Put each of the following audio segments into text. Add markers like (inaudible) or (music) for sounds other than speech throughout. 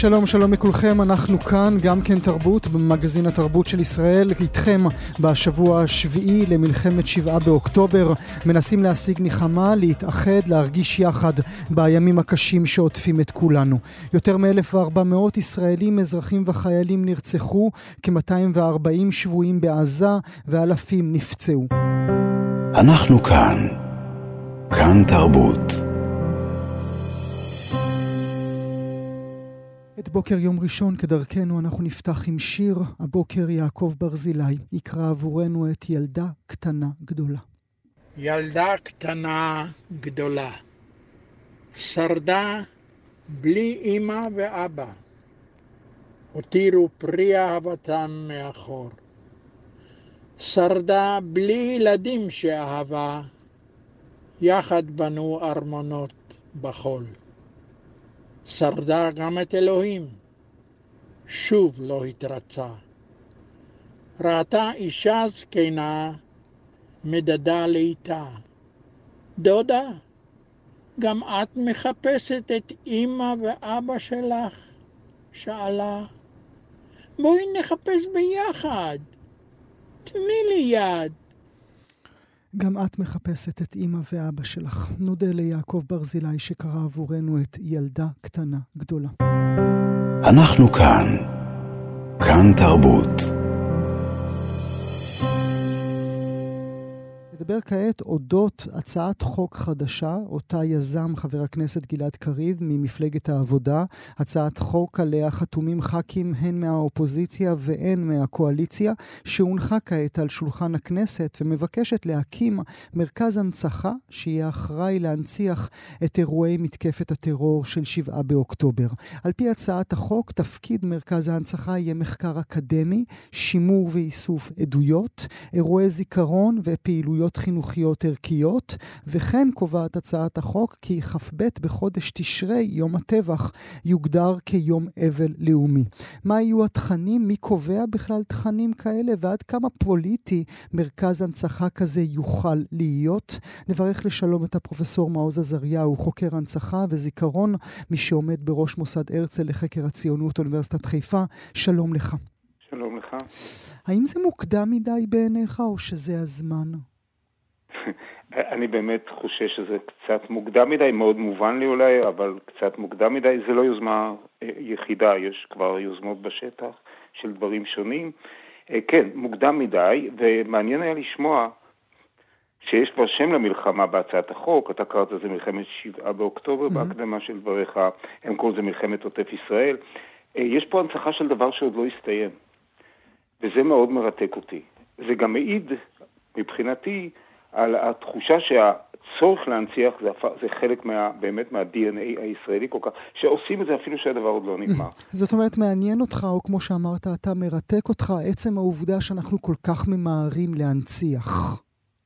שלום, שלום לכולכם, אנחנו כאן, גם כן תרבות, במגזין התרבות של ישראל, איתכם בשבוע השביעי למלחמת שבעה באוקטובר, מנסים להשיג נחמה, להתאחד, להרגיש יחד בימים הקשים שעוטפים את כולנו. יותר מ-1,400 ישראלים, אזרחים וחיילים נרצחו, כ-240 שבויים בעזה ואלפים נפצעו. אנחנו כאן, כאן תרבות. את בוקר יום ראשון כדרכנו אנחנו נפתח עם שיר. הבוקר יעקב ברזילי יקרא עבורנו את ילדה קטנה גדולה. ילדה קטנה גדולה, שרדה בלי אמא ואבא, הותירו פרי אהבתם מאחור. שרדה בלי ילדים שאהבה, יחד בנו ארמונות בחול. שרדה גם את אלוהים, שוב לא התרצה. ראתה אישה זקנה, מדדה לאיתה. דודה, גם את מחפשת את אמא ואבא שלך? שאלה. בואי נחפש ביחד. תני לי יד. גם את מחפשת את אימא ואבא שלך. נודה ליעקב ברזילי שקרא עבורנו את ילדה קטנה גדולה. אנחנו כאן. כאן תרבות. נדבר כעת אודות הצעת חוק חדשה, אותה יזם חבר הכנסת גלעד קריב ממפלגת העבודה. הצעת חוק עליה חתומים ח"כים הן מהאופוזיציה והן מהקואליציה, שהונחה כעת על שולחן הכנסת ומבקשת להקים מרכז הנצחה שיהיה אחראי להנציח את אירועי מתקפת הטרור של 7 באוקטובר. על פי הצעת החוק, תפקיד מרכז ההנצחה יהיה מחקר אקדמי, שימור ואיסוף עדויות, אירועי זיכרון ופעילויות חינוכיות ערכיות, וכן קובעת הצעת החוק כי כ"ב בחודש תשרי, יום הטבח, יוגדר כיום אבל לאומי. מה יהיו התכנים? מי קובע בכלל תכנים כאלה? ועד כמה פוליטי מרכז הנצחה כזה יוכל להיות? נברך לשלום את הפרופסור מעוז עזריהו, חוקר הנצחה וזיכרון, מי שעומד בראש מוסד הרצל לחקר הציונות אוניברסיטת חיפה. שלום לך. שלום לך. האם זה מוקדם מדי בעיניך או שזה הזמן? (laughs) אני באמת חושש שזה קצת מוקדם מדי, מאוד מובן לי אולי, אבל קצת מוקדם מדי. זה לא יוזמה אה, יחידה, יש כבר יוזמות בשטח של דברים שונים. אה, כן, מוקדם מדי, ומעניין היה לשמוע שיש כבר שם למלחמה בהצעת החוק, אתה קראת לזה מלחמת שבעה באוקטובר mm-hmm. בהקדמה של דבריך, הם קוראים לזה מלחמת עוטף ישראל. אה, יש פה הנצחה של דבר שעוד לא הסתיים, וזה מאוד מרתק אותי. זה גם מעיד, מבחינתי, על התחושה שהצורך להנציח זה, זה חלק מה, באמת מה-DNA הישראלי כל כך, שעושים את זה אפילו שהדבר עוד לא נגמר. זאת אומרת, מעניין אותך, או כמו שאמרת, אתה מרתק אותך, עצם העובדה שאנחנו כל כך ממהרים להנציח.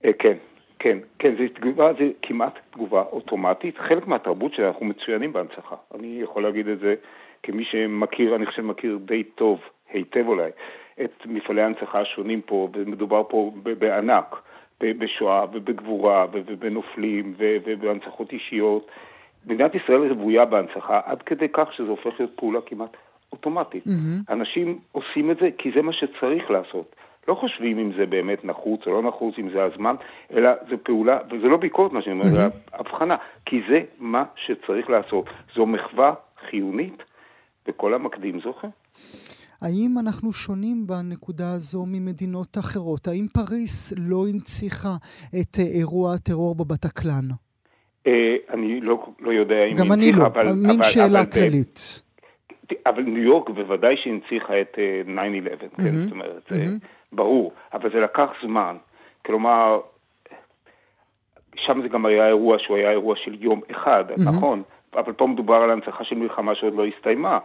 אה, כן, כן, כן, זה תגובה, זה כמעט תגובה אוטומטית. חלק מהתרבות שאנחנו מצוינים בהנצחה. אני יכול להגיד את זה כמי שמכיר, אני חושב מכיר די טוב, היטב אולי, את מפעלי ההנצחה השונים פה, ומדובר פה בענק. בשואה ובגבורה ובנופלים ובהנצחות אישיות. מדינת ישראל רוויה בהנצחה עד כדי כך שזה הופך להיות פעולה כמעט אוטומטית. Mm-hmm. אנשים עושים את זה כי זה מה שצריך לעשות. לא חושבים אם זה באמת נחוץ או לא נחוץ, אם זה הזמן, אלא זו פעולה, וזה לא ביקורת מה שאני אומר, זה mm-hmm. הבחנה, כי זה מה שצריך לעשות. זו מחווה חיונית, וכל המקדים זוכה. האם אנחנו שונים בנקודה הזו ממדינות אחרות? האם פריס לא הנציחה את אה, אירוע הטרור בבטקלן? אה, אני לא, לא יודע אם גם אני לא, אבל, מין שאלה אבל, כללית. אבל ניו יורק בוודאי שהנציחה את 9-11, mm-hmm. כן? זאת אומרת, mm-hmm. ברור, אבל זה לקח זמן. כלומר, שם זה גם היה אירוע שהוא היה אירוע של יום אחד, mm-hmm. נכון? אבל פה מדובר על הנצחה של מלחמה שעוד לא הסתיימה.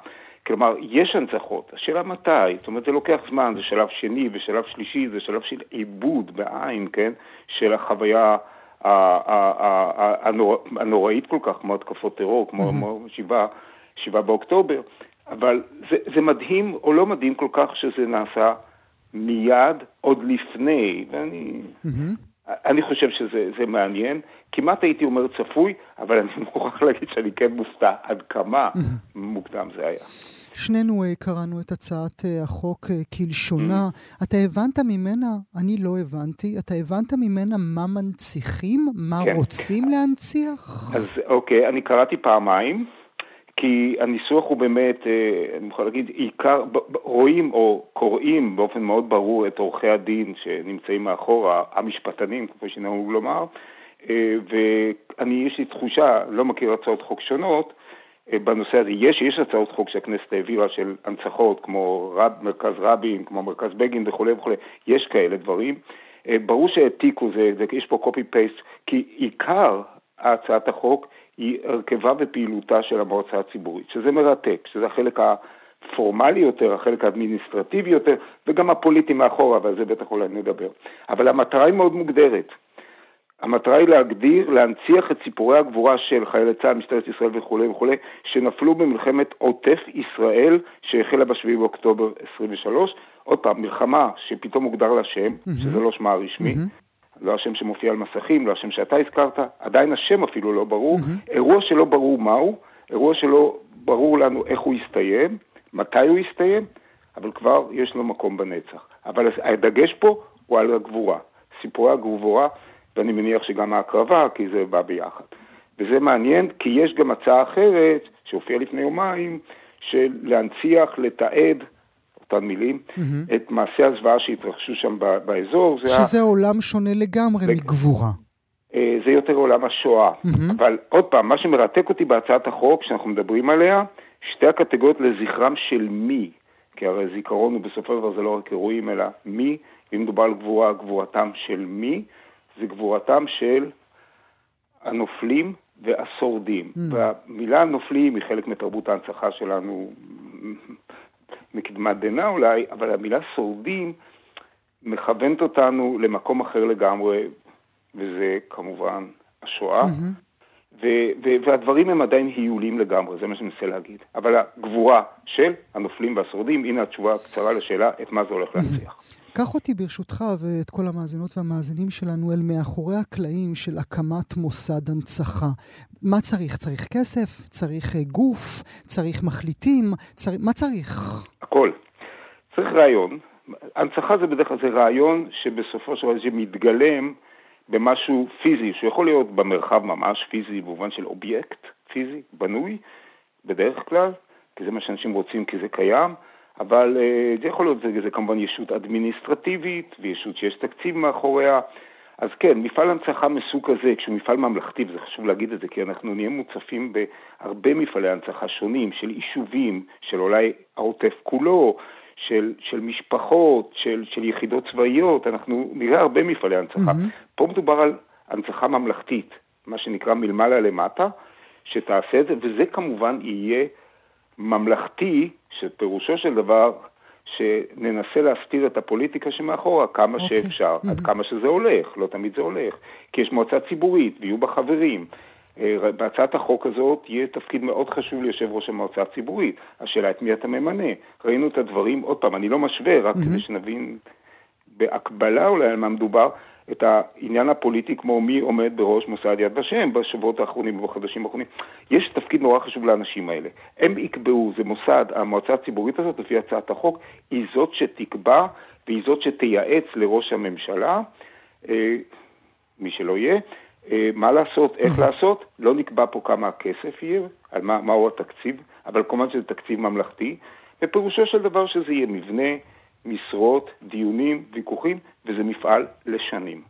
כלומר, יש הנצחות, השאלה מתי, זאת אומרת, זה לוקח זמן, זה שלב שני ושלב שלישי, זה שלב של עיבוד בעין, כן, של החוויה הנוראית כל כך, כמו התקפות טרור, כמו שבעה, באוקטובר, אבל זה, זה מדהים או לא מדהים כל כך שזה נעשה מיד, עוד לפני, ואני... אני חושב שזה מעניין, כמעט הייתי אומר צפוי, אבל אני (laughs) מוכרח להגיד שאני כן מופתע עד כמה מוקדם זה היה. שנינו uh, קראנו את הצעת uh, החוק uh, כלשונה. אתה הבנת ממנה, אני לא הבנתי, אתה הבנת ממנה מה מנציחים? מה כן. רוצים להנציח? אז אוקיי, אני קראתי פעמיים. כי הניסוח הוא באמת, אה, אני יכול להגיד, עיקר, רואים או קוראים באופן מאוד ברור את עורכי הדין שנמצאים מאחורה, המשפטנים, כפי שנהוג לומר, אה, ואני, יש לי תחושה, לא מכיר הצעות חוק שונות, אה, בנושא הזה. יש, יש הצעות חוק שהכנסת העבירה של הנצחות, כמו רב, מרכז רבין, כמו מרכז בגין וכולי וכולי, יש כאלה דברים. ברור שהעתיקו, זה, זה, יש פה copy-paste, כי עיקר הצעת החוק היא הרכבה ופעילותה של המועצה הציבורית, שזה מרתק, שזה החלק הפורמלי יותר, החלק האדמיניסטרטיבי יותר, וגם הפוליטי מאחורה, ועל זה בטח אולי נדבר. אבל המטרה היא מאוד מוגדרת. המטרה היא להגדיר, להנציח את סיפורי הגבורה של חיילי צה"ל, משטרת ישראל וכולי וכולי, שנפלו במלחמת עוטף ישראל שהחלה ב-7 באוקטובר 23. עוד פעם, מלחמה שפתאום הוגדר לה שם, mm-hmm. שזה לא שמה הרשמי, mm-hmm. לא השם שמופיע על מסכים, לא השם שאתה הזכרת, עדיין השם אפילו לא ברור, mm-hmm. אירוע שלא ברור מהו, אירוע שלא ברור לנו איך הוא יסתיים, מתי הוא יסתיים, אבל כבר יש לו מקום בנצח. אבל הדגש פה הוא על הגבורה, סיפורי הגבורה, ואני מניח שגם ההקרבה, כי זה בא ביחד. וזה מעניין, כי יש גם הצעה אחרת, שהופיעה לפני יומיים, של להנציח, לתעד אותן מילים, mm-hmm. את מעשי הזוועה שהתרחשו שם באזור. שזה היה... עולם שונה לגמרי זה... מגבורה. אה, זה יותר עולם השואה. Mm-hmm. אבל עוד פעם, מה שמרתק אותי בהצעת החוק שאנחנו מדברים עליה, שתי הקטגוריות לזכרם של מי, כי הרי זיכרון הוא בסופו של דבר זה לא רק אירועים, אלא מי, אם מדובר על גבורה, גבורתם של מי, זה גבורתם של הנופלים והשורדים. Mm. והמילה נופלים היא חלק מתרבות ההנצחה שלנו מקדמת דנא אולי, אבל המילה שורדים מכוונת אותנו למקום אחר לגמרי, וזה כמובן השואה. Mm-hmm. ו- ו- והדברים הם עדיין היולים לגמרי, זה מה שאני מנסה להגיד. אבל הגבורה של הנופלים והשורדים, הנה התשובה הקצרה לשאלה, את מה זה הולך להצליח. (clears throat) קח אותי ברשותך ואת כל המאזינות והמאזינים שלנו אל מאחורי הקלעים של הקמת מוסד הנצחה. מה צריך? צריך כסף? צריך אה, גוף? צריך מחליטים? צר... מה צריך? הכל. צריך רעיון. הנצחה זה בדרך כלל זה רעיון שבסופו של דבר מתגלם במשהו פיזי, שיכול להיות במרחב ממש פיזי, במובן של אובייקט פיזי, בנוי, בדרך כלל, כי זה מה שאנשים רוצים כי זה קיים, אבל uh, זה יכול להיות, זה, זה כמובן ישות אדמיניסטרטיבית, וישות שיש תקציב מאחוריה. אז כן, מפעל הנצחה מסוג כזה, כשהוא מפעל ממלכתי, וזה חשוב להגיד את זה, כי אנחנו נהיה מוצפים בהרבה מפעלי הנצחה שונים, של יישובים, של אולי העוטף כולו, של, של משפחות, של, של יחידות צבאיות, אנחנו נראה הרבה מפעלי הנצחה. Mm-hmm. פה מדובר על הנצחה ממלכתית, מה שנקרא מלמעלה למטה, שתעשה את זה, וזה כמובן יהיה ממלכתי, שפירושו של דבר שננסה להסתיר את הפוליטיקה שמאחורה כמה okay. אוקיי. שאפשר, mm-hmm. עד כמה שזה הולך, לא תמיד זה הולך, כי יש מועצה ציבורית ויהיו בה חברים. אה, בהצעת החוק הזאת יהיה תפקיד מאוד חשוב ליושב ראש המועצה הציבורית. השאלה את מי אתה ממנה. ראינו את הדברים, עוד פעם, אני לא משווה, רק mm-hmm. כדי שנבין בהקבלה אולי על מה מדובר, את העניין הפוליטי כמו מי עומד בראש מוסד יד ושם בשבועות האחרונים ובחודשים האחרונים. יש תפקיד נורא חשוב לאנשים האלה. הם יקבעו, זה מוסד, המועצה הציבורית הזאת, לפי הצעת החוק, היא זאת שתקבע והיא זאת שתייעץ לראש הממשלה, אה, מי שלא יהיה, מה לעשות, איך לעשות, לא נקבע פה כמה הכסף יהיה, על מה, מהו התקציב, אבל כמובן שזה תקציב ממלכתי, ופירושו של דבר שזה יהיה מבנה, משרות, דיונים, ויכוחים, וזה מפעל לשנים.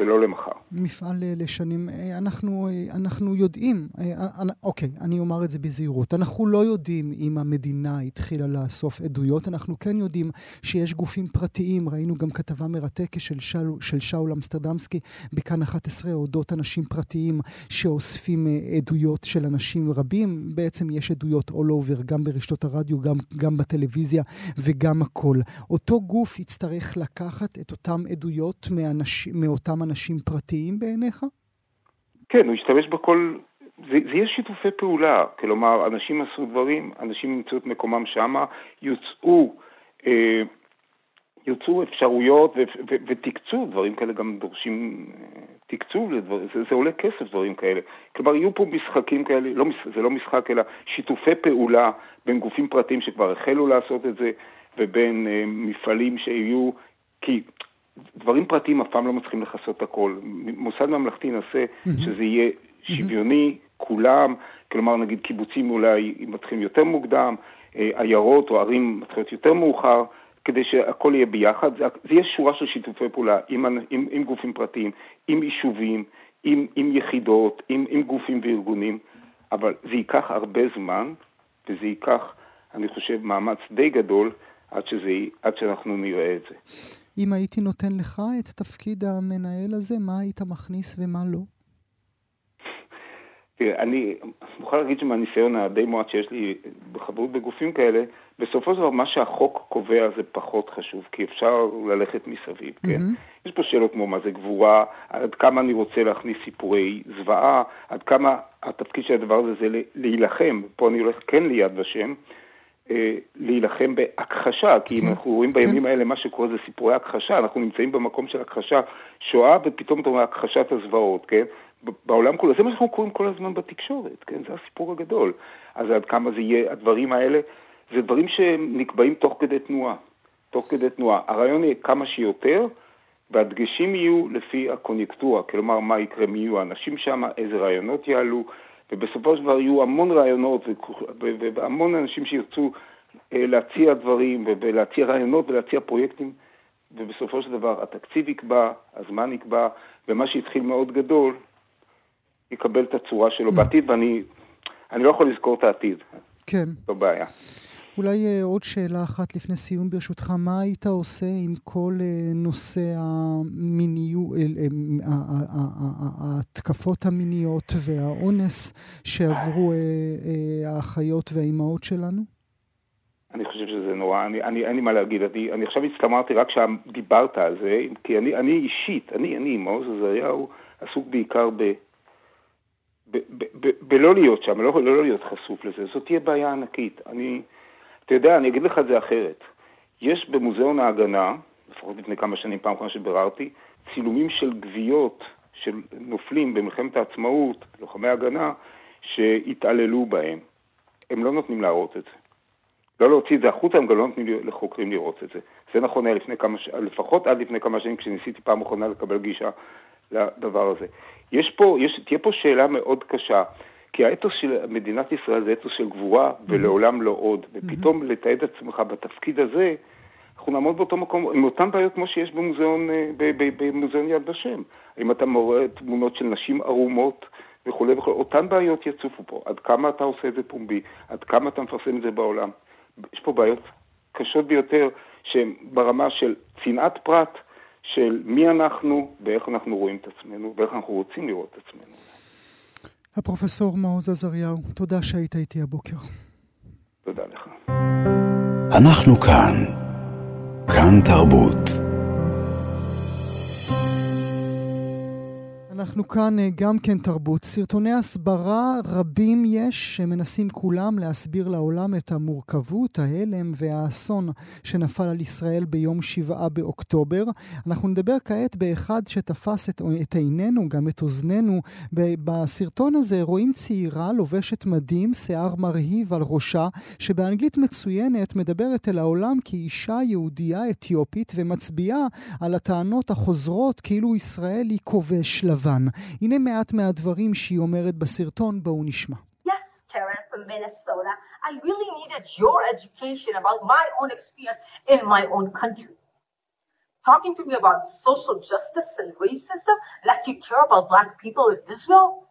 ולא למחר. מפעל אה, לשנים. אה, אנחנו, אה, אנחנו יודעים, אוקיי, אני אומר את זה בזהירות. אנחנו לא יודעים אם המדינה התחילה לאסוף עדויות, אנחנו כן יודעים שיש גופים פרטיים, ראינו גם כתבה מרתקת של, של, של שאול אמסטרדמסקי בכאן 11 אודות אנשים פרטיים שאוספים עדויות של אנשים רבים. בעצם יש עדויות all over, גם ברשתות הרדיו, גם, גם בטלוויזיה וגם הכל. אותו גוף יצטרך לקחת את אותן עדויות מאנש, מאותם אנשים פרטיים בעיניך? כן, הוא השתמש בכל... זה, זה יהיה שיתופי פעולה, כלומר, אנשים עשו דברים, אנשים ימצאו את מקומם שמה, יוצאו, אה, יוצאו אפשרויות ו, ו, ותקצוב, דברים כאלה גם דורשים אה, תקצוב לדברים, זה, זה עולה כסף דברים כאלה. כלומר, יהיו פה משחקים כאלה, לא, זה לא משחק אלא שיתופי פעולה בין גופים פרטיים שכבר החלו לעשות את זה, ובין אה, מפעלים שיהיו, כי דברים פרטיים אף פעם לא מצליחים לכסות הכל. מוסד ממלכתי ינסה שזה יהיה שוויוני, כולם, כלומר נגיד קיבוצים אולי מתחילים יותר מוקדם, אה, עיירות או ערים מתחילות יותר מאוחר, כדי שהכל יהיה ביחד. זה, זה יהיה שורה של שיתופי פעולה עם, עם, עם גופים פרטיים, עם יישובים, עם, עם יחידות, עם, עם גופים וארגונים, אבל זה ייקח הרבה זמן, וזה ייקח, אני חושב, מאמץ די גדול עד, שזה, עד שאנחנו נראה את זה. אם הייתי נותן לך את תפקיד המנהל הזה, מה היית מכניס ומה לא? תראה, אני מוכן להגיד שמהניסיון הדי מועט שיש לי בחברות בגופים כאלה, בסופו של דבר מה שהחוק קובע זה פחות חשוב, כי אפשר ללכת מסביב, mm-hmm. כן? יש פה שאלות כמו מה זה גבורה, עד כמה אני רוצה להכניס סיפורי זוועה, עד כמה התפקיד של הדבר הזה זה להילחם, פה אני הולך כן ליד ושם, להילחם בהכחשה, כי אם כן, אנחנו רואים כן. בימים האלה מה שקורה זה סיפורי הכחשה, אנחנו נמצאים במקום של הכחשה שואה ופתאום אתה אומר הכחשת הזוועות, כן? בעולם כולו, זה מה שאנחנו קוראים כל הזמן בתקשורת, כן? זה הסיפור הגדול. אז עד כמה זה יהיה, הדברים האלה, זה דברים שנקבעים תוך כדי תנועה, תוך כדי תנועה. הרעיון יהיה כמה שיותר, והדגשים יהיו לפי הקוניונקטורה, כלומר מה יקרה, מי יהיו האנשים שם, איזה רעיונות יעלו, ובסופו של דבר יהיו המון רעיונות והמון אנשים שירצו אה, להציע דברים ולהציע רעיונות ולהציע פרויקטים, ובסופו של דבר התקציב יקבע, הזמן יקבע, ומה שהתחיל מאוד גדול יקבל את הצורה שלו בעתיד, ואני לא יכול לזכור את העתיד. כן. זו בעיה. אולי אה, עוד שאלה אחת לפני סיום ברשותך, מה היית עושה עם כל אה, נושא המיניות, אה, ההתקפות המיניות והאונס שעברו האחיות והאימהות שלנו? אני חושב שזה נורא, אני, אני, אין לי מה להגיד, אני, אני עכשיו הצטמרתי רק כשדיברת על זה, כי אני, אני אישית, אני, אני, מעוז עזריהו, עסוק בעיקר ב... בלא להיות שם, לא, לא להיות חשוף לזה, זאת תהיה בעיה ענקית. אני, אתה יודע, אני אגיד לך את זה אחרת. יש במוזיאון ההגנה, לפחות לפני כמה שנים, פעם אחרונה שביררתי, צילומים של גוויות של נופלים במלחמת העצמאות, לוחמי הגנה, שהתעללו בהם. הם לא נותנים להראות את זה. לא להוציא את זה החוצה, הם גם לא נותנים לחוקרים לראות את זה. זה נכון היה לפני כמה, שנים, לפחות עד לפני כמה שנים, כשניסיתי פעם אחרונה לקבל גישה לדבר הזה. יש פה, יש, תהיה פה שאלה מאוד קשה. כי האתוס של מדינת ישראל זה אתוס של גבורה ולעולם לא עוד. ופתאום לתעד עצמך בתפקיד הזה, אנחנו נעמוד באותו מקום, עם אותן בעיות כמו שיש במוזיאון, אה, במוזיאון יד ושם. אם אתה מורה תמונות של נשים ערומות וכולי וכולי, אותן בעיות יצופו פה. עד כמה אתה עושה את זה פומבי, עד כמה אתה מפרסם את זה בעולם. יש פה בעיות קשות ביותר, שהן ברמה של צנעת פרט, של מי אנחנו ואיך אנחנו רואים את עצמנו ואיך אנחנו רוצים לראות את עצמנו. הפרופסור מעוז עזריהו, תודה שהיית איתי הבוקר. תודה לך. אנחנו כאן. כאן תרבות. אנחנו כאן אה, גם כן תרבות. סרטוני הסברה רבים יש שמנסים כולם להסביר לעולם את המורכבות, ההלם והאסון שנפל על ישראל ביום שבעה באוקטובר. אנחנו נדבר כעת באחד שתפס את, את עינינו, גם את אוזנינו. בסרטון הזה רואים צעירה לובשת מדים, שיער מרהיב על ראשה, שבאנגלית מצוינת מדברת אל העולם כאישה יהודייה אתיופית ומצביעה על הטענות החוזרות כאילו ישראל היא כובש לבן. לבן. הנה מעט מהדברים שהיא אומרת בסרטון, בואו נשמע. Karen from Minnesota. I really needed your education about my own experience in my own country. talking to me about social justice and racism like you care about black people in Israel.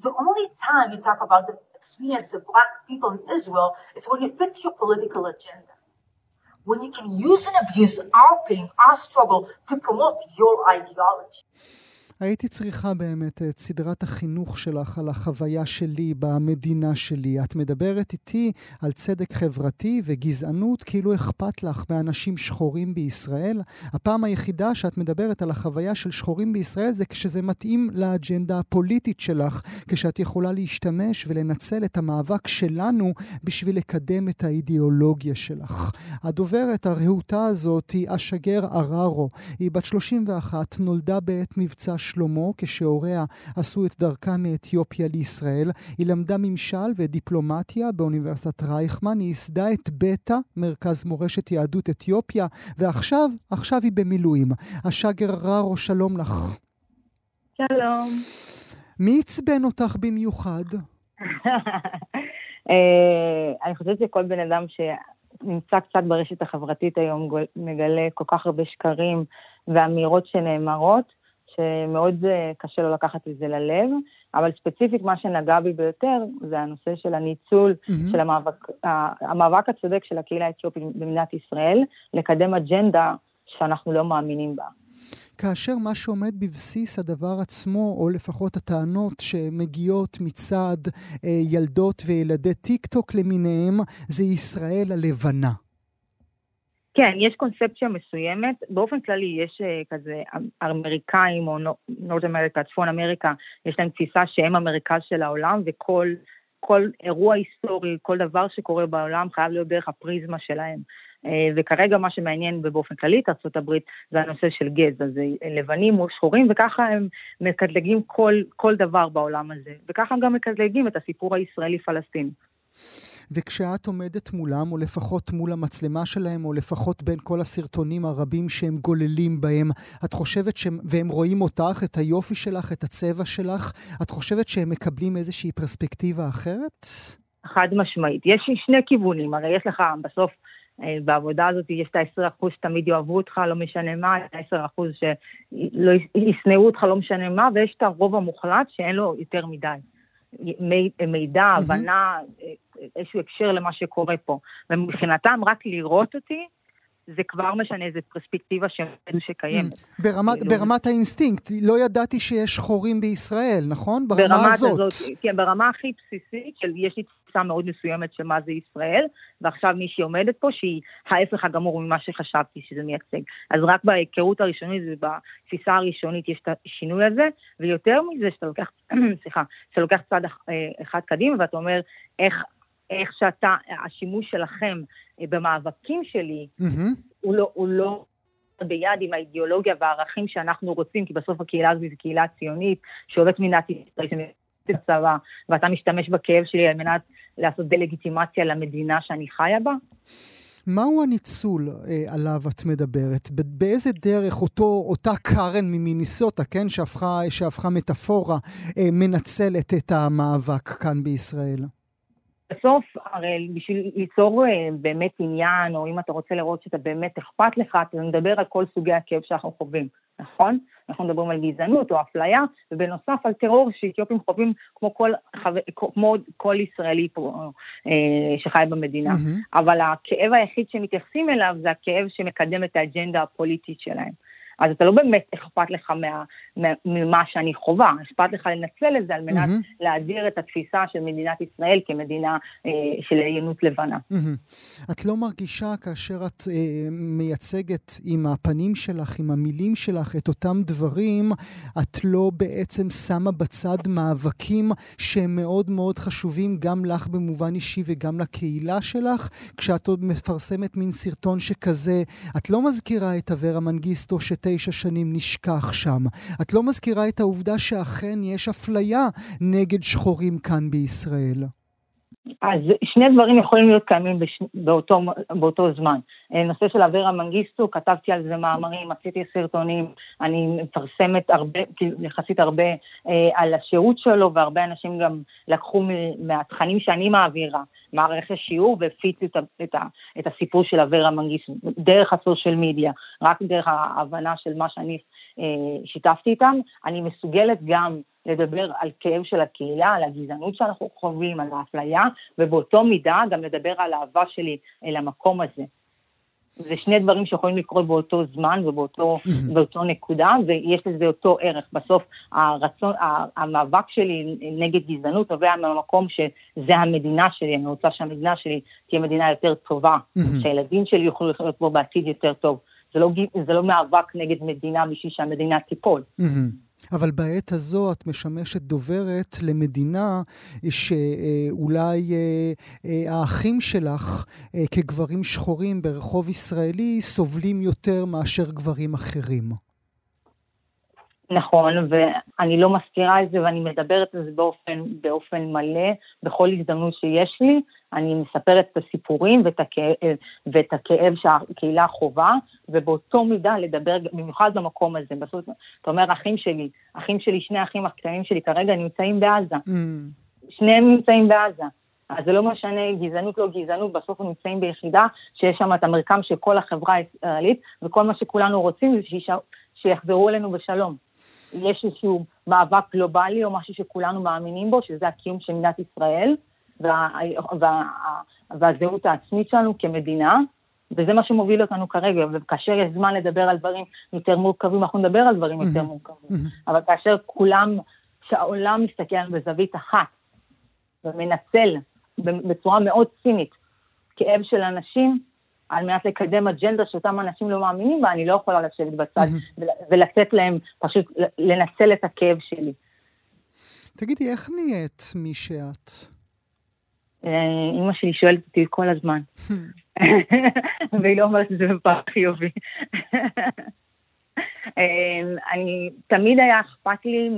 The only time you talk about the experience of black people in Israel is when it fits your political agenda. When you can use and abuse our pain, our struggle to promote your ideology. הייתי צריכה באמת את סדרת החינוך שלך על החוויה שלי במדינה שלי. את מדברת איתי על צדק חברתי וגזענות, כאילו אכפת לך מאנשים שחורים בישראל. הפעם היחידה שאת מדברת על החוויה של שחורים בישראל זה כשזה מתאים לאג'נדה הפוליטית שלך, כשאת יכולה להשתמש ולנצל את המאבק שלנו בשביל לקדם את האידיאולוגיה שלך. הדוברת הרהוטה הזאת היא אשגר עררו. היא בת 31, נולדה בעת מבצע שלמה כשהוריה עשו את דרכם מאתיופיה לישראל. היא למדה ממשל ודיפלומטיה באוניברסיטת רייכמן. היא ייסדה את בטא, מרכז מורשת יהדות אתיופיה, ועכשיו, עכשיו היא במילואים. השגר ררו, שלום לך. שלום. מי עצבן אותך במיוחד? (laughs) אה, אני חושבת שכל בן אדם שנמצא קצת ברשת החברתית היום מגלה כל כך הרבה שקרים ואמירות שנאמרות, שמאוד אה, קשה לו לקחת את זה ללב, אבל ספציפית מה שנגע בי ביותר זה הנושא של הניצול mm-hmm. של המאבק, המאבק הצודק של הקהילה האתיופית במדינת ישראל, לקדם אג'נדה שאנחנו לא מאמינים בה. כאשר מה שעומד בבסיס הדבר עצמו, או לפחות הטענות שמגיעות מצד אה, ילדות וילדי טיק טוק למיניהם, זה ישראל הלבנה. כן, יש קונספציה מסוימת. באופן כללי יש uh, כזה אמריקאים או נורד אמריקה, צפון אמריקה, יש להם תפיסה שהם המרכז של העולם וכל כל אירוע היסטורי, כל דבר שקורה בעולם חייב להיות דרך הפריזמה שלהם. Uh, וכרגע מה שמעניין ובאופן כללי את ארה"ב זה הנושא של גזע, זה לבנים מול שחורים וככה הם מקטלגים כל, כל דבר בעולם הזה. וככה הם גם מקטלגים את הסיפור הישראלי-פלסטיני. וכשאת עומדת מולם, או לפחות מול המצלמה שלהם, או לפחות בין כל הסרטונים הרבים שהם גוללים בהם, את חושבת שהם, והם רואים אותך, את היופי שלך, את הצבע שלך, את חושבת שהם מקבלים איזושהי פרספקטיבה אחרת? חד משמעית. יש שני כיוונים, הרי יש לך בסוף... אה, בעבודה הזאת יש את ה-10% שתמיד יאהבו אותך, לא משנה מה, את ה-10% שישנאו אותך, לא משנה מה, ויש את הרוב המוחלט שאין לו יותר מדי. מידע, הבנה, איזשהו הקשר למה שקורה פה. ומבחינתם, רק לראות אותי, זה כבר משנה איזה פרספקטיבה שקיימת. ברמת, כאילו... ברמת האינסטינקט, לא ידעתי שיש שחורים בישראל, נכון? ברמה ברמת הזאת. הזאת. כן, ברמה הכי בסיסית של יש לי תפיסה מאוד מסוימת של מה זה ישראל, ועכשיו מי שעומדת פה שהיא ההפך הגמור ממה שחשבתי שזה מייצג. אז רק בהיכרות הראשונית ובתפיסה הראשונית יש את השינוי הזה, ויותר מזה שאתה לוקח, (clears throat) סליחה, שאתה לוקח צעד אה, אחד קדימה ואתה אומר איך איך שאתה, השימוש שלכם אה, במאבקים שלי, mm-hmm. הוא לא, הוא לא ביד עם האידיאולוגיה והערכים שאנחנו רוצים, כי בסוף הקהילה הזו היא קהילה ציונית, שעובדת מדינת ישראל, צבא, ואתה משתמש בכאב שלי על מנת לעשות דה-לגיטימציה למדינה שאני חיה בה? מהו הניצול אה, עליו את מדברת? באיזה דרך אותו, אותה קארן ממיניסוטה, כן, שהפכה, שהפכה מטאפורה, אה, מנצלת את המאבק כאן בישראל? בסוף, הרי בשביל ליצור אה, באמת עניין, או אם אתה רוצה לראות שאתה באמת אכפת לך, אתה מדבר על כל סוגי הכאב שאנחנו חווים, נכון? אנחנו מדברים על גזענות או אפליה, ובנוסף על טרור שאתיופים חווים כמו כל, כמו כל ישראלי פה אה, שחי במדינה. Mm-hmm. אבל הכאב היחיד שמתייחסים אליו זה הכאב שמקדם את האג'נדה הפוליטית שלהם. אז אתה לא באמת אכפת לך מה, מה, ממה שאני חווה, אכפת לך לנצל את זה על מנת mm-hmm. להדיר את התפיסה של מדינת ישראל כמדינה אה, של עליונות לבנה. Mm-hmm. את לא מרגישה כאשר את אה, מייצגת עם הפנים שלך, עם המילים שלך, את אותם דברים, את לא בעצם שמה בצד מאבקים שהם מאוד מאוד חשובים גם לך במובן אישי וגם לקהילה שלך? כשאת עוד מפרסמת מין סרטון שכזה, את לא מזכירה את אברה מנגיסטו שת... תשע שנים נשכח שם. את לא מזכירה את העובדה שאכן יש אפליה נגד שחורים כאן בישראל. אז שני דברים יכולים להיות קיימים בש... באותו, באותו זמן. אה, נושא של אברה מנגיסטו, כתבתי על זה מאמרים, עשיתי סרטונים, אני מפרסמת הרבה, כאילו, יחסית הרבה אה, על השירות שלו, והרבה אנשים גם לקחו מהתכנים שאני מעבירה, מערכת שיעור, והפיצו את, את, את הסיפור של אברה מנגיסטו, דרך הסושיאל מדיה, רק דרך ההבנה של מה שאני אה, שיתפתי איתם, אני מסוגלת גם לדבר על כאב של הקהילה, על הגזענות שאנחנו חווים, על האפליה, ובאותו מידה גם לדבר על האהבה שלי אל המקום הזה. זה שני דברים שיכולים לקרות באותו זמן ובאותו נקודה, ויש לזה אותו ערך. בסוף הרצון, המאבק שלי נגד גזענות נובע מהמקום שזה המדינה שלי, אני רוצה שהמדינה שלי תהיה מדינה יותר טובה, שהילדים שלי יוכלו לחיות פה בעתיד יותר טוב. זה לא, זה לא מאבק נגד מדינה בשביל שהמדינה תיפול. אבל בעת הזו את משמשת דוברת למדינה שאולי אה, אה, האחים שלך אה, כגברים שחורים ברחוב ישראלי סובלים יותר מאשר גברים אחרים. נכון, ואני לא מסתירה את זה ואני מדברת על זה באופן, באופן מלא, בכל הזדמנות שיש לי, אני מספרת את הסיפורים ואת הכאב, ואת הכאב שהקהילה חווה, ובאותו מידה לדבר, במיוחד במקום הזה. בסוף, אתה אומר, אחים שלי, אחים שלי, שני האחים הקטנים שלי כרגע נמצאים בעזה. Mm. שניהם נמצאים בעזה. אז זה לא משנה, גזענות לא גזענות, בסוף הם נמצאים ביחידה שיש שם את המרקם של כל החברה הישראלית, וכל מה שכולנו רוצים זה שיחזרו אלינו בשלום. יש איזשהו מאבק גלובלי או משהו שכולנו מאמינים בו, שזה הקיום של מדינת ישראל וה, וה, והזהות העצמית שלנו כמדינה, וזה מה שמוביל אותנו כרגע, וכאשר יש זמן לדבר על דברים יותר מורכבים, אנחנו נדבר על דברים יותר מורכבים. אבל כאשר כולם, שהעולם מסתכל בזווית אחת, ומנצל בצורה מאוד צינית כאב של אנשים, על מנת לקדם אג'נדה שאותם אנשים לא מאמינים בה, אני לא יכולה לשבת בצד ולתת להם פשוט לנצל את הכאב שלי. תגידי, איך נהיית מי שאת? אימא אה, שלי שואלת אותי כל הזמן, (laughs) והיא לא אומרת את זה בפעם חיובי. (laughs) אה, אני, תמיד היה אכפת לי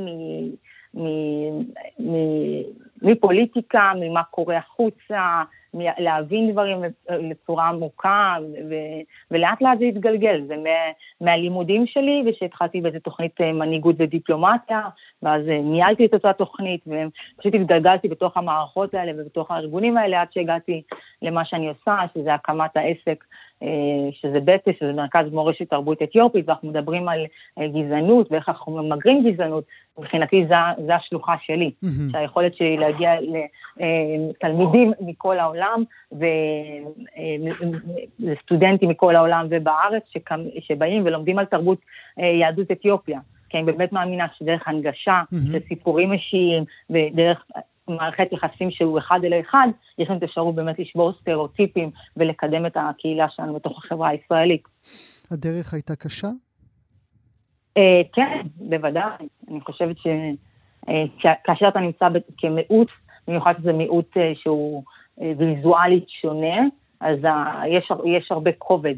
מפוליטיקה, ממה קורה החוצה, להבין דברים בצורה עמוקה, ולאט לאט זה התגלגל. זה מה- מהלימודים שלי, ושהתחלתי באיזה תוכנית אה, מנהיגות ודיפלומטיה, ואז אה, ניהלתי את אותה תוכנית, ופשוט התגלגלתי בתוך המערכות האלה ובתוך הארגונים האלה, עד שהגעתי למה שאני עושה, שזה הקמת העסק שזה בטס, שזה מרכז מורשת תרבות אתיופית, ואנחנו מדברים על אה, גזענות ואיך אנחנו ממגרים גזענות, מבחינתי זו השלוחה שלי, mm-hmm. שהיכולת שלי להגיע לתלמידים אה, מכל העולם ולסטודנטים מכל העולם ובארץ שבאים ולומדים על תרבות יהדות אתיופיה. כי אני באמת מאמינה שדרך הנגשה mm-hmm. של סיפורים אישיים ודרך מערכת יחסים שהוא אחד אל אחד, יש לנו את האפשרות באמת לשבור סטריאוטיפים ולקדם את הקהילה שלנו בתוך החברה הישראלית. הדרך הייתה קשה? אה, כן, בוודאי. אני חושבת שכאשר אה, אתה נמצא כמיעוט, במיוחד שזה מיעוט אה, שהוא ויזואלית שונה, אז יש, יש הרבה כובד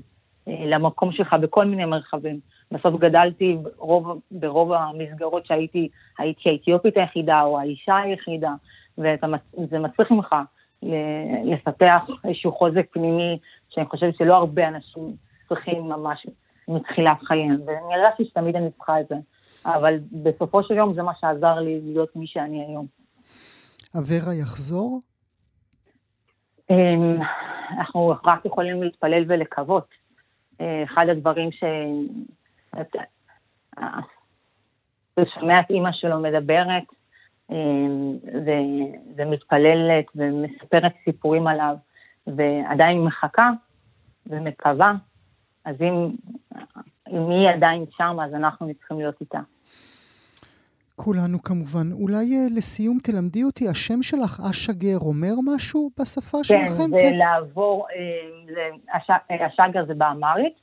למקום שלך בכל מיני מרחבים. בסוף גדלתי ברוב, ברוב המסגרות שהייתי, הייתי האתיופית היחידה או האישה היחידה, וזה מצריך ממך לפתח איזשהו חוזק פנימי, שאני חושבת שלא הרבה אנשים צריכים ממש מתחילת חייהם, ואני הרגשתי שתמיד אני צריכה את זה, אבל בסופו של יום זה מה שעזר לי להיות מי שאני היום. אברה יחזור? אמ, אנחנו רק יכולים להתפלל ולקוות. אה, אחד הדברים ש... ושומע את אימא שלו מדברת אמ, ומתפללת ומספרת סיפורים עליו, ועדיין מחכה ומקווה, אז אם, אם היא עדיין שם, אז אנחנו צריכים להיות איתה. כולנו כמובן. אולי אה, לסיום תלמדי אותי, השם שלך, אשה גר, אומר משהו בשפה כן, שלכם? זה כן, זה לעבור, אה, זה, הש, השגר זה באמרית,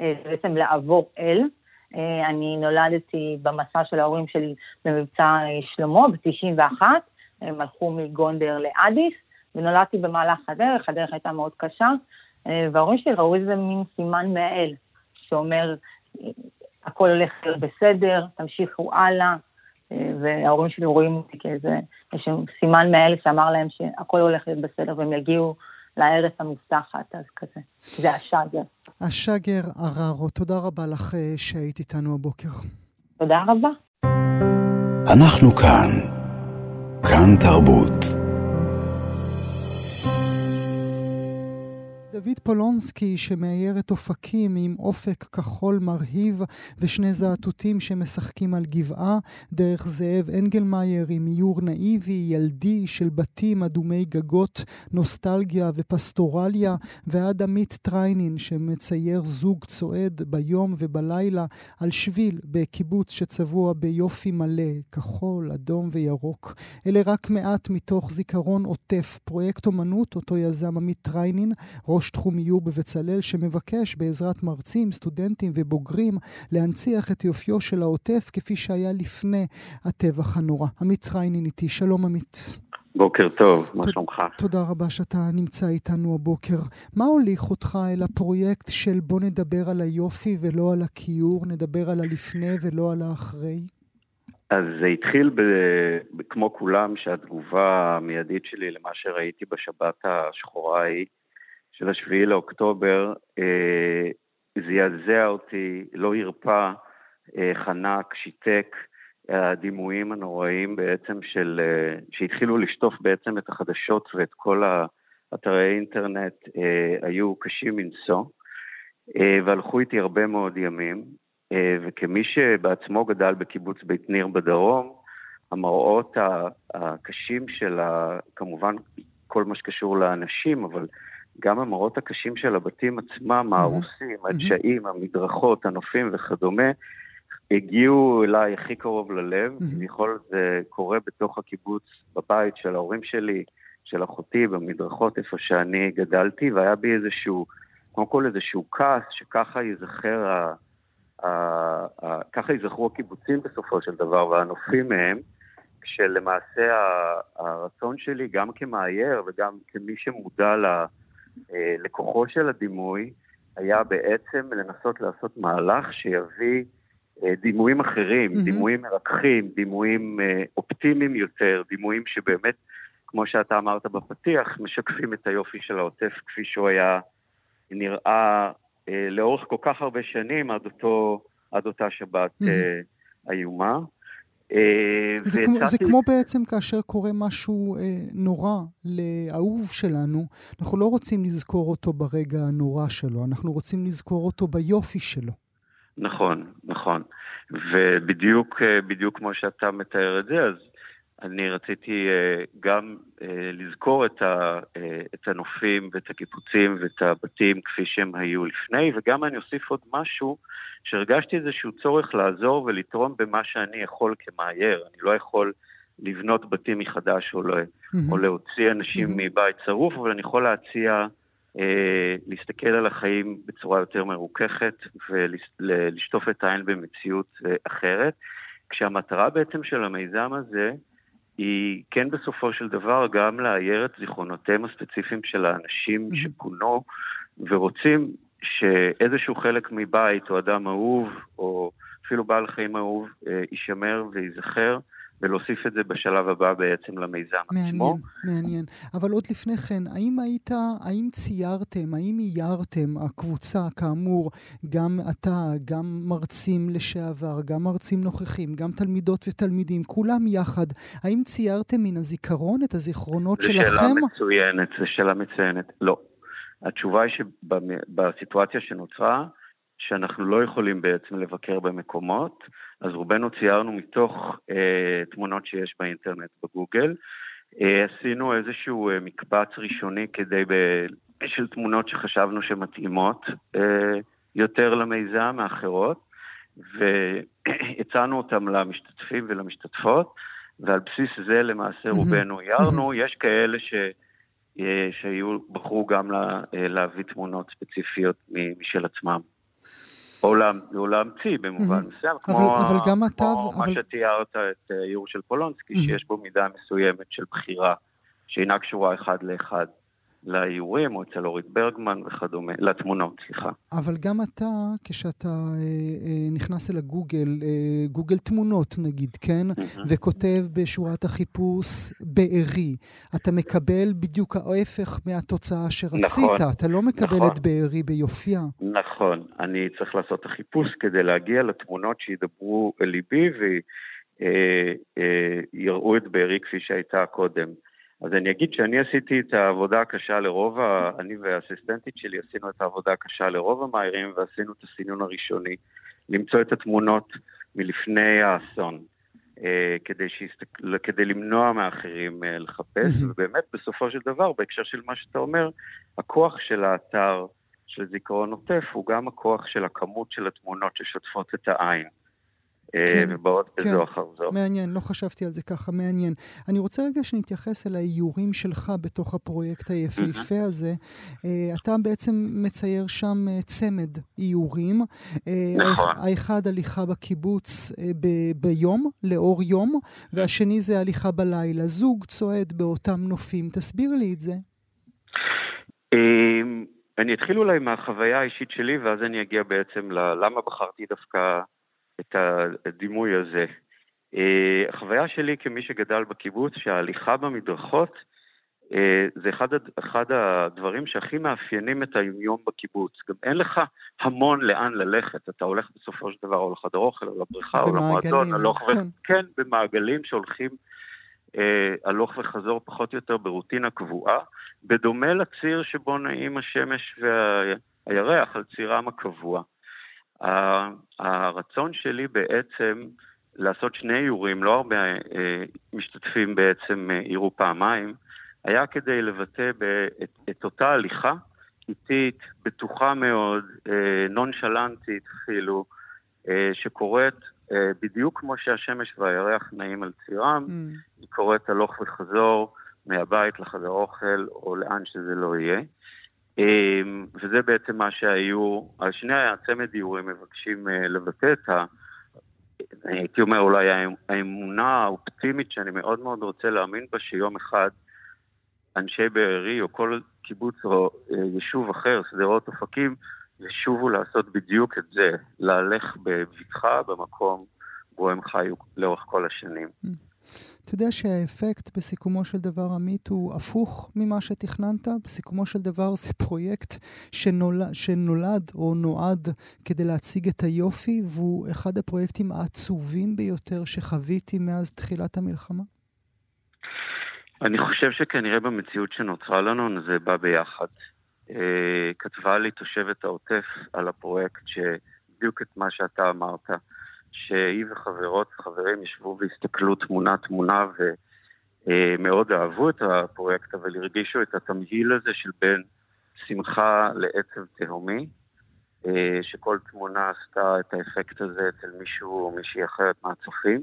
אה, בעצם לעבור אל. אה, אני נולדתי במסע של ההורים שלי במבצע אה, שלמה ב-91, הם הלכו מגונדר לאדיס, ונולדתי במהלך הדרך, הדרך הייתה מאוד קשה, אה, וההורים שלי ראו איזה מין סימן מהאל, שאומר, הכל הולך להיות בסדר, תמשיכו הלאה, וההורים שלי רואים אותי כאיזה סימן מאלה שאמר להם שהכל הולך להיות בסדר והם יגיעו לארץ המובטחת, אז כזה. זה השאגר. השאגר עררו, תודה רבה לך אה, שהיית איתנו הבוקר. תודה רבה. אנחנו כאן. כאן תרבות. דוד פולונסקי שמאייר את אופקים עם אופק כחול מרהיב ושני זעתותים שמשחקים על גבעה, דרך זאב אנגלמאייר עם איור נאיבי, ילדי של בתים אדומי גגות, נוסטלגיה ופסטורליה, ועד עמית טריינין שמצייר זוג צועד ביום ובלילה על שביל בקיבוץ שצבוע ביופי מלא, כחול, אדום וירוק. אלה רק מעט מתוך זיכרון עוטף, פרויקט אומנות אותו יזם עמית טריינין, ראש תחום איור בבצלאל, שמבקש בעזרת מרצים, סטודנטים ובוגרים להנציח את יופיו של העוטף כפי שהיה לפני הטבח הנורא. עמית טריינין איתי, שלום עמית. בוקר טוב, מה שלומך? תודה רבה שאתה נמצא איתנו הבוקר. מה הוליך אותך אל הפרויקט של בוא נדבר על היופי ולא על הכיור, נדבר על הלפני ולא על האחרי? אז זה התחיל ב, ב, כמו כולם, שהתגובה המיידית שלי למה שראיתי בשבת השחורה ההיא, של השביעי לאוקטובר אה, זעזע אותי, לא הרפא, אה, חנק, שיתק, הדימויים הנוראים בעצם של, אה, שהתחילו לשטוף בעצם את החדשות ואת כל האתרי אינטרנט, היו קשים מנשוא, והלכו איתי הרבה מאוד ימים, וכמי שבעצמו גדל בקיבוץ בית ניר בדרום, המראות הקשים של, כמובן, כל מה שקשור לאנשים, אבל גם המראות הקשים של הבתים עצמם, ההרוסים, הדשאים, המדרכות, הנופים וכדומה, הגיעו אליי הכי קרוב ללב, כביכול זה קורה בתוך הקיבוץ, בבית של ההורים שלי, של אחותי, במדרכות איפה שאני גדלתי, והיה בי איזשהו, קודם כל איזשהו כעס שככה ייזכר, ה, ככה ייזכרו הקיבוצים בסופו של דבר, והנופים מהם, כשלמעשה הרצון שלי, גם כמאייר וגם כמי שמודע אה, לכוחו של הדימוי היה בעצם לנסות לעשות מהלך שיביא אה, דימויים אחרים, mm-hmm. דימויים מרככים, דימויים אה, אופטימיים יותר, דימויים שבאמת, כמו שאתה אמרת בפתיח, משקפים את היופי של העוטף כפי שהוא היה נראה לאורך כל כך הרבה שנים עד, אותו, עד אותה שבת mm-hmm. איומה. אה, זה, כמו, זה כמו בעצם כאשר קורה משהו אה, נורא לאהוב שלנו, אנחנו לא רוצים לזכור אותו ברגע הנורא שלו, אנחנו רוצים לזכור אותו ביופי שלו. נכון, נכון. ובדיוק אה, בדיוק כמו שאתה מתאר את זה, אז אני רציתי אה, גם אה, לזכור את, ה, אה, את הנופים ואת הקיפוצים ואת הבתים כפי שהם היו לפני, וגם אני אוסיף עוד משהו, שהרגשתי איזשהו צורך לעזור ולתרום במה שאני יכול כמאייר. אני לא יכול לבנות בתים מחדש או, לא, mm-hmm. או להוציא אנשים mm-hmm. מבית שרוף, אבל אני יכול להציע אה, להסתכל על החיים בצורה יותר מרוככת ולשטוף את העין במציאות אחרת. כשהמטרה בעצם של המיזם הזה היא כן בסופו של דבר גם לאייר את זיכרונותיהם הספציפיים של האנשים mm-hmm. שפונו ורוצים שאיזשהו חלק מבית או אדם אהוב או אפילו בעל חיים אהוב אה, יישמר וייזכר. ולהוסיף את זה בשלב הבא בעצם למיזם מעניין, עצמו. מעניין, מעניין. אבל עוד לפני כן, האם היית, האם ציירתם, האם איירתם, הקבוצה, כאמור, גם אתה, גם מרצים לשעבר, גם מרצים נוכחים, גם תלמידות ותלמידים, כולם יחד, האם ציירתם מן הזיכרון את הזיכרונות שלכם? זו שאלה מצוינת, זו שאלה מצוינת. לא. התשובה היא שבסיטואציה שנוצרה, שאנחנו לא יכולים בעצם לבקר במקומות, אז רובנו ציירנו מתוך אה, תמונות שיש באינטרנט בגוגל. אה, עשינו איזשהו אה, מקבץ ראשוני כדי, ב, של תמונות שחשבנו שמתאימות אה, יותר למיזם מאחרות, והצענו אותם למשתתפים ולמשתתפות, ועל בסיס זה למעשה רובנו איירנו. יש כאלה ש... אה, שהיו, בחרו גם לה, אה, להביא תמונות ספציפיות משל עצמם. או להמציא במובן מסוים, כמו אבל גם אתה... מה שתיארת את איור אה, של פולונסקי, שיש בו מידה מסוימת של בחירה, שאינה קשורה אחד לאחד לאיורים, או אצל אורית ברגמן וכדומה, לתמונות, סליחה. אבל גם אתה, כשאתה אה, אה, נכנס אל הגוגל, אה, גוגל תמונות נגיד, כן? Mm-hmm. וכותב בשורת החיפוש בארי, אתה מקבל בדיוק ההפך מהתוצאה שרצית. נכון, אתה לא מקבל נכון. את בארי ביופייה. נכון, אני צריך לעשות את החיפוש כדי להגיע לתמונות שידברו אל ליבי ויראו את בארי כפי שהייתה קודם. אז אני אגיד שאני עשיתי את העבודה הקשה לרוב, ה... אני והאסיסטנטית שלי עשינו את העבודה הקשה לרוב המאיירים ועשינו את הסינון הראשוני, למצוא את התמונות מלפני האסון, אה, כדי, שיסתק... כדי למנוע מאחרים אה, לחפש, ובאמת בסופו של דבר, בהקשר של מה שאתה אומר, הכוח של האתר של זיכרון עוטף הוא גם הכוח של הכמות של התמונות ששוטפות את העין. אה, כן, ובאות כן, בזו אחר זו. מעניין, לא חשבתי על זה ככה, מעניין. אני רוצה רגע שנתייחס אל האיורים שלך בתוך הפרויקט היפהפה mm-hmm. הזה. Uh, אתה בעצם מצייר שם uh, צמד איורים. נכון. האחד הליכה בקיבוץ ב- ביום, לאור יום, והשני זה הליכה בלילה. זוג צועד באותם נופים. תסביר לי את זה. אני אתחיל אולי מהחוויה האישית שלי, ואז אני אגיע בעצם ללמה בחרתי דווקא... את הדימוי הזה. אה, החוויה שלי כמי שגדל בקיבוץ, שההליכה במדרכות אה, זה אחד, אחד הדברים שהכי מאפיינים את היומיום בקיבוץ. גם אין לך המון לאן ללכת, אתה הולך בסופו של דבר או לחדר אוכל, או לבריכה, או למועדון, הלוך כן. ו... כן, במעגלים שהולכים אה, הלוך וחזור פחות או יותר ברוטינה קבועה, בדומה לציר שבו נעים השמש והירח על צירם הקבוע. הרצון שלי בעצם לעשות שני איורים, לא הרבה אה, משתתפים בעצם אירו אה, פעמיים, היה כדי לבטא את, את אותה הליכה איטית, בטוחה מאוד, אה, נונשלנטית אפילו, שקורית בדיוק כמו שהשמש והירח נעים על צירם, mm. היא קורית הלוך וחזור מהבית לחדר אוכל או לאן שזה לא יהיה. אמ, וזה בעצם מה שהיו, שני הצמד דיורים מבקשים אה, לבטא את ה... הייתי אומר אולי האמונה האופטימית שאני מאוד מאוד רוצה להאמין בה, שיום אחד אנשי בארי או כל קיבוץ או אה, יישוב אחר, שדרות אופקים, ישובו לעשות בדיוק את זה, להלך בבטחה במקום בו הם חיו לאורך כל השנים. Mm. אתה יודע שהאפקט בסיכומו של דבר, עמית, הוא הפוך ממה שתכננת? בסיכומו של דבר זה פרויקט שנולד, שנולד או נועד כדי להציג את היופי, והוא אחד הפרויקטים העצובים ביותר שחוויתי מאז תחילת המלחמה? אני חושב שכנראה במציאות שנוצרה לנו זה בא ביחד. אה, כתבה לי תושבת העוטף על הפרויקט שבדיוק את מה שאתה אמרת. שהיא וחברות וחברים ישבו והסתכלו תמונה-תמונה ומאוד אהבו את הפרויקט, אבל הרגישו את התמהיל הזה של בין שמחה לעצב תהומי, אה, שכל תמונה עשתה את האפקט הזה אצל מישהו או מישהי אחרת מהצופים.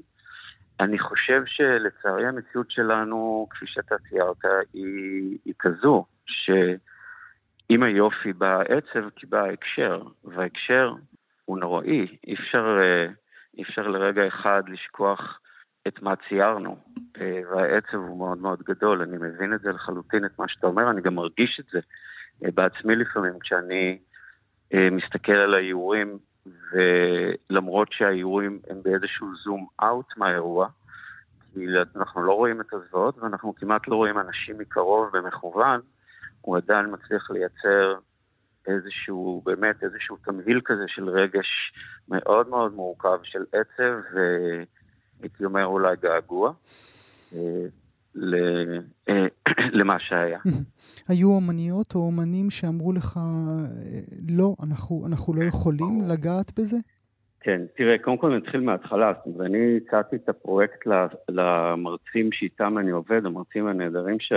אני חושב שלצערי המציאות שלנו, כפי שאתה ציירת, היא, היא כזו, שעם היופי בא העצב כי בא ההקשר, וההקשר הוא נוראי, אי אפשר... Uh, אי אפשר לרגע אחד לשכוח את מה ציירנו, אה, והעצב הוא מאוד מאוד גדול, אני מבין את זה לחלוטין, את מה שאתה אומר, אני גם מרגיש את זה אה, בעצמי לפעמים, כשאני אה, מסתכל על האיורים, ולמרות שהאיורים הם באיזשהו זום אאוט מהאירוע, כי אנחנו לא רואים את הזוועות ואנחנו כמעט לא רואים אנשים מקרוב במכוון, הוא עדיין מצליח לייצר איזשהו, באמת איזשהו תמהיל כזה של רגש מאוד מאוד מורכב של עצב והייתי אומר אולי געגוע. אה, אה, (clears throat) למה שהיה. היו אומניות או אומנים שאמרו לך, לא, אנחנו, אנחנו לא יכולים לגעת בזה? כן, תראה, קודם כל נתחיל מההתחלה. ואני הצעתי את הפרויקט למרצים שאיתם אני עובד, המרצים הנהדרים ש...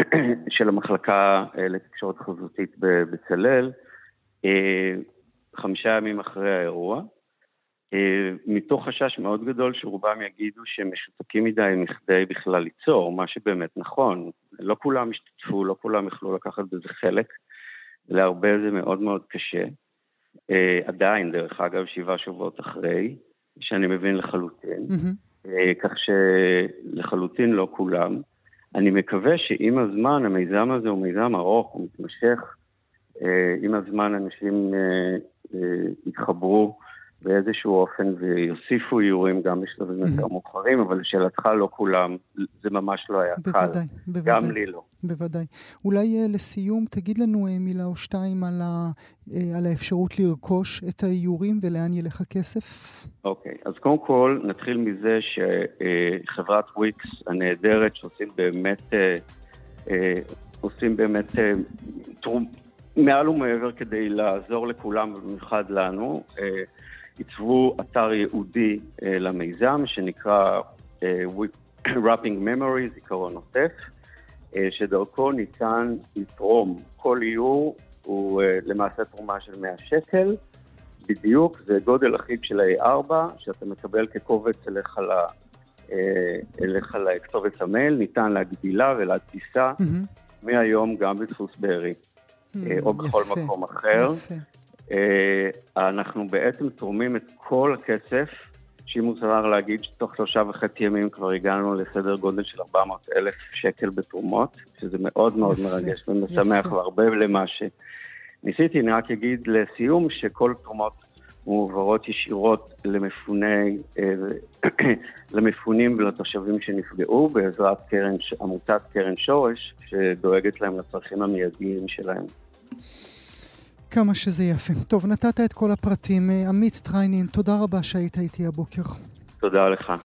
(coughs) של המחלקה אה, לתקשורת חזותית בבצלאל, אה, חמישה ימים אחרי האירוע, אה, מתוך חשש מאוד גדול שרובם יגידו שהם משותקים מדי מכדי בכלל ליצור, מה שבאמת נכון. לא כולם השתתפו, לא כולם יכלו לקחת בזה חלק, להרבה זה מאוד מאוד קשה. עדיין, דרך אגב, שבעה שבועות אחרי, שאני מבין לחלוטין, mm-hmm. כך שלחלוטין לא כולם. אני מקווה שעם הזמן, המיזם הזה הוא מיזם ארוך, הוא מתמשך. אה, עם הזמן אנשים אה, אה, יתחברו באיזשהו אופן ויוסיפו איורים גם בשלבים יותר מאוחרים, אבל לשאלתך לא כולם, זה ממש לא היה קל. בוודאי, בוודאי. גם לי לא. בוודאי. אולי לסיום, תגיד לנו מילה או שתיים על, ה, על האפשרות לרכוש את האיורים ולאן ילך הכסף. אוקיי, אז קודם כל נתחיל מזה שחברת וויקס הנהדרת, שעושים באמת, עושים באמת תרום... מעל ומעבר כדי לעזור לכולם, במיוחד לנו, עיצבו אתר ייעודי למיזם שנקרא (coughs) Wrapping Memory, זיכרון נוסף, שדרכו ניתן לתרום. כל איור הוא למעשה תרומה של 100 שקל, בדיוק, זה גודל אחיד של ה-A4, שאתה מקבל כקובץ אליך, ל, אליך לכתובת המייל, ניתן להגדילה ולהדפיסה mm-hmm. מהיום גם בדפוס בארי. או בכל יפה, מקום אחר. יפה. אנחנו בעצם תורמים את כל הכסף, שאם מוזר להגיד שתוך שלושה וחצי ימים כבר הגענו לסדר גודל של 400 אלף שקל בתרומות, שזה מאוד מאוד יפה, מרגש ומשמח והרבה למה ש... ניסיתי, אני רק אגיד לסיום שכל תרומות מועברות ישירות למפוני, (clears throat) למפונים ולתושבים שנפגעו בעזרת קרן, עמותת קרן שורש, שדואגת להם לצרכים המיידיים שלהם. כמה שזה יפה. טוב, נתת את כל הפרטים. עמית טריינין, תודה רבה שהיית איתי הבוקר. תודה לך.